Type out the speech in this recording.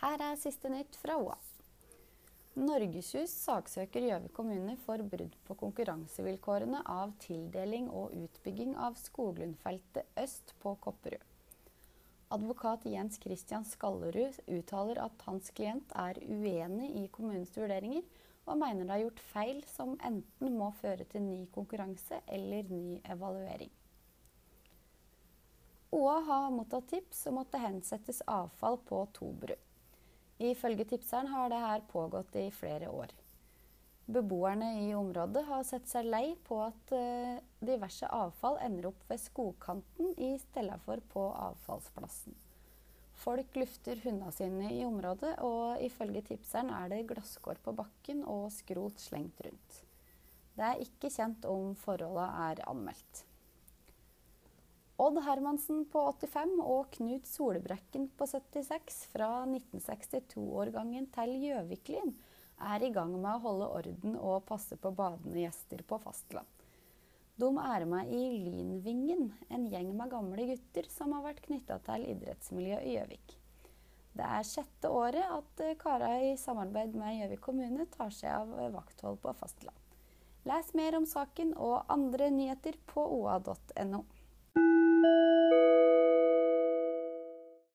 her er siste nytt fra OA. Norgeshus saksøker Gjøvik kommune for brudd på konkurransevilkårene av tildeling og utbygging av Skoglundfeltet øst på Kopperud. Advokat Jens Christian Skallerud uttaler at hans klient er uenig i kommunens vurderinger, og mener det har gjort feil som enten må føre til ny konkurranse eller ny evaluering. OA har mottatt tips om at det hensettes avfall på Tobru. Ifølge tipseren har det her pågått i flere år. Beboerne i området har sett seg lei på at uh, diverse avfall ender opp ved skogkanten i stedet for på avfallsplassen. Folk lufter hundene sine i området, og ifølge tipseren er det glasskår på bakken og skrot slengt rundt. Det er ikke kjent om forholdene er anmeldt. Odd Hermansen på 85 og Knut Solbrekken på 76 fra 1962-årgangen til Gjøviklyn er i gang med å holde orden og passe på badende gjester på fastland. De er med i Lynvingen, en gjeng med gamle gutter som har vært knytta til idrettsmiljøet i Gjøvik. Det er sjette året at kara i samarbeid med Gjøvik kommune tar seg av vakthold på fastland. Les mer om saken og andre nyheter på oa.no. thank you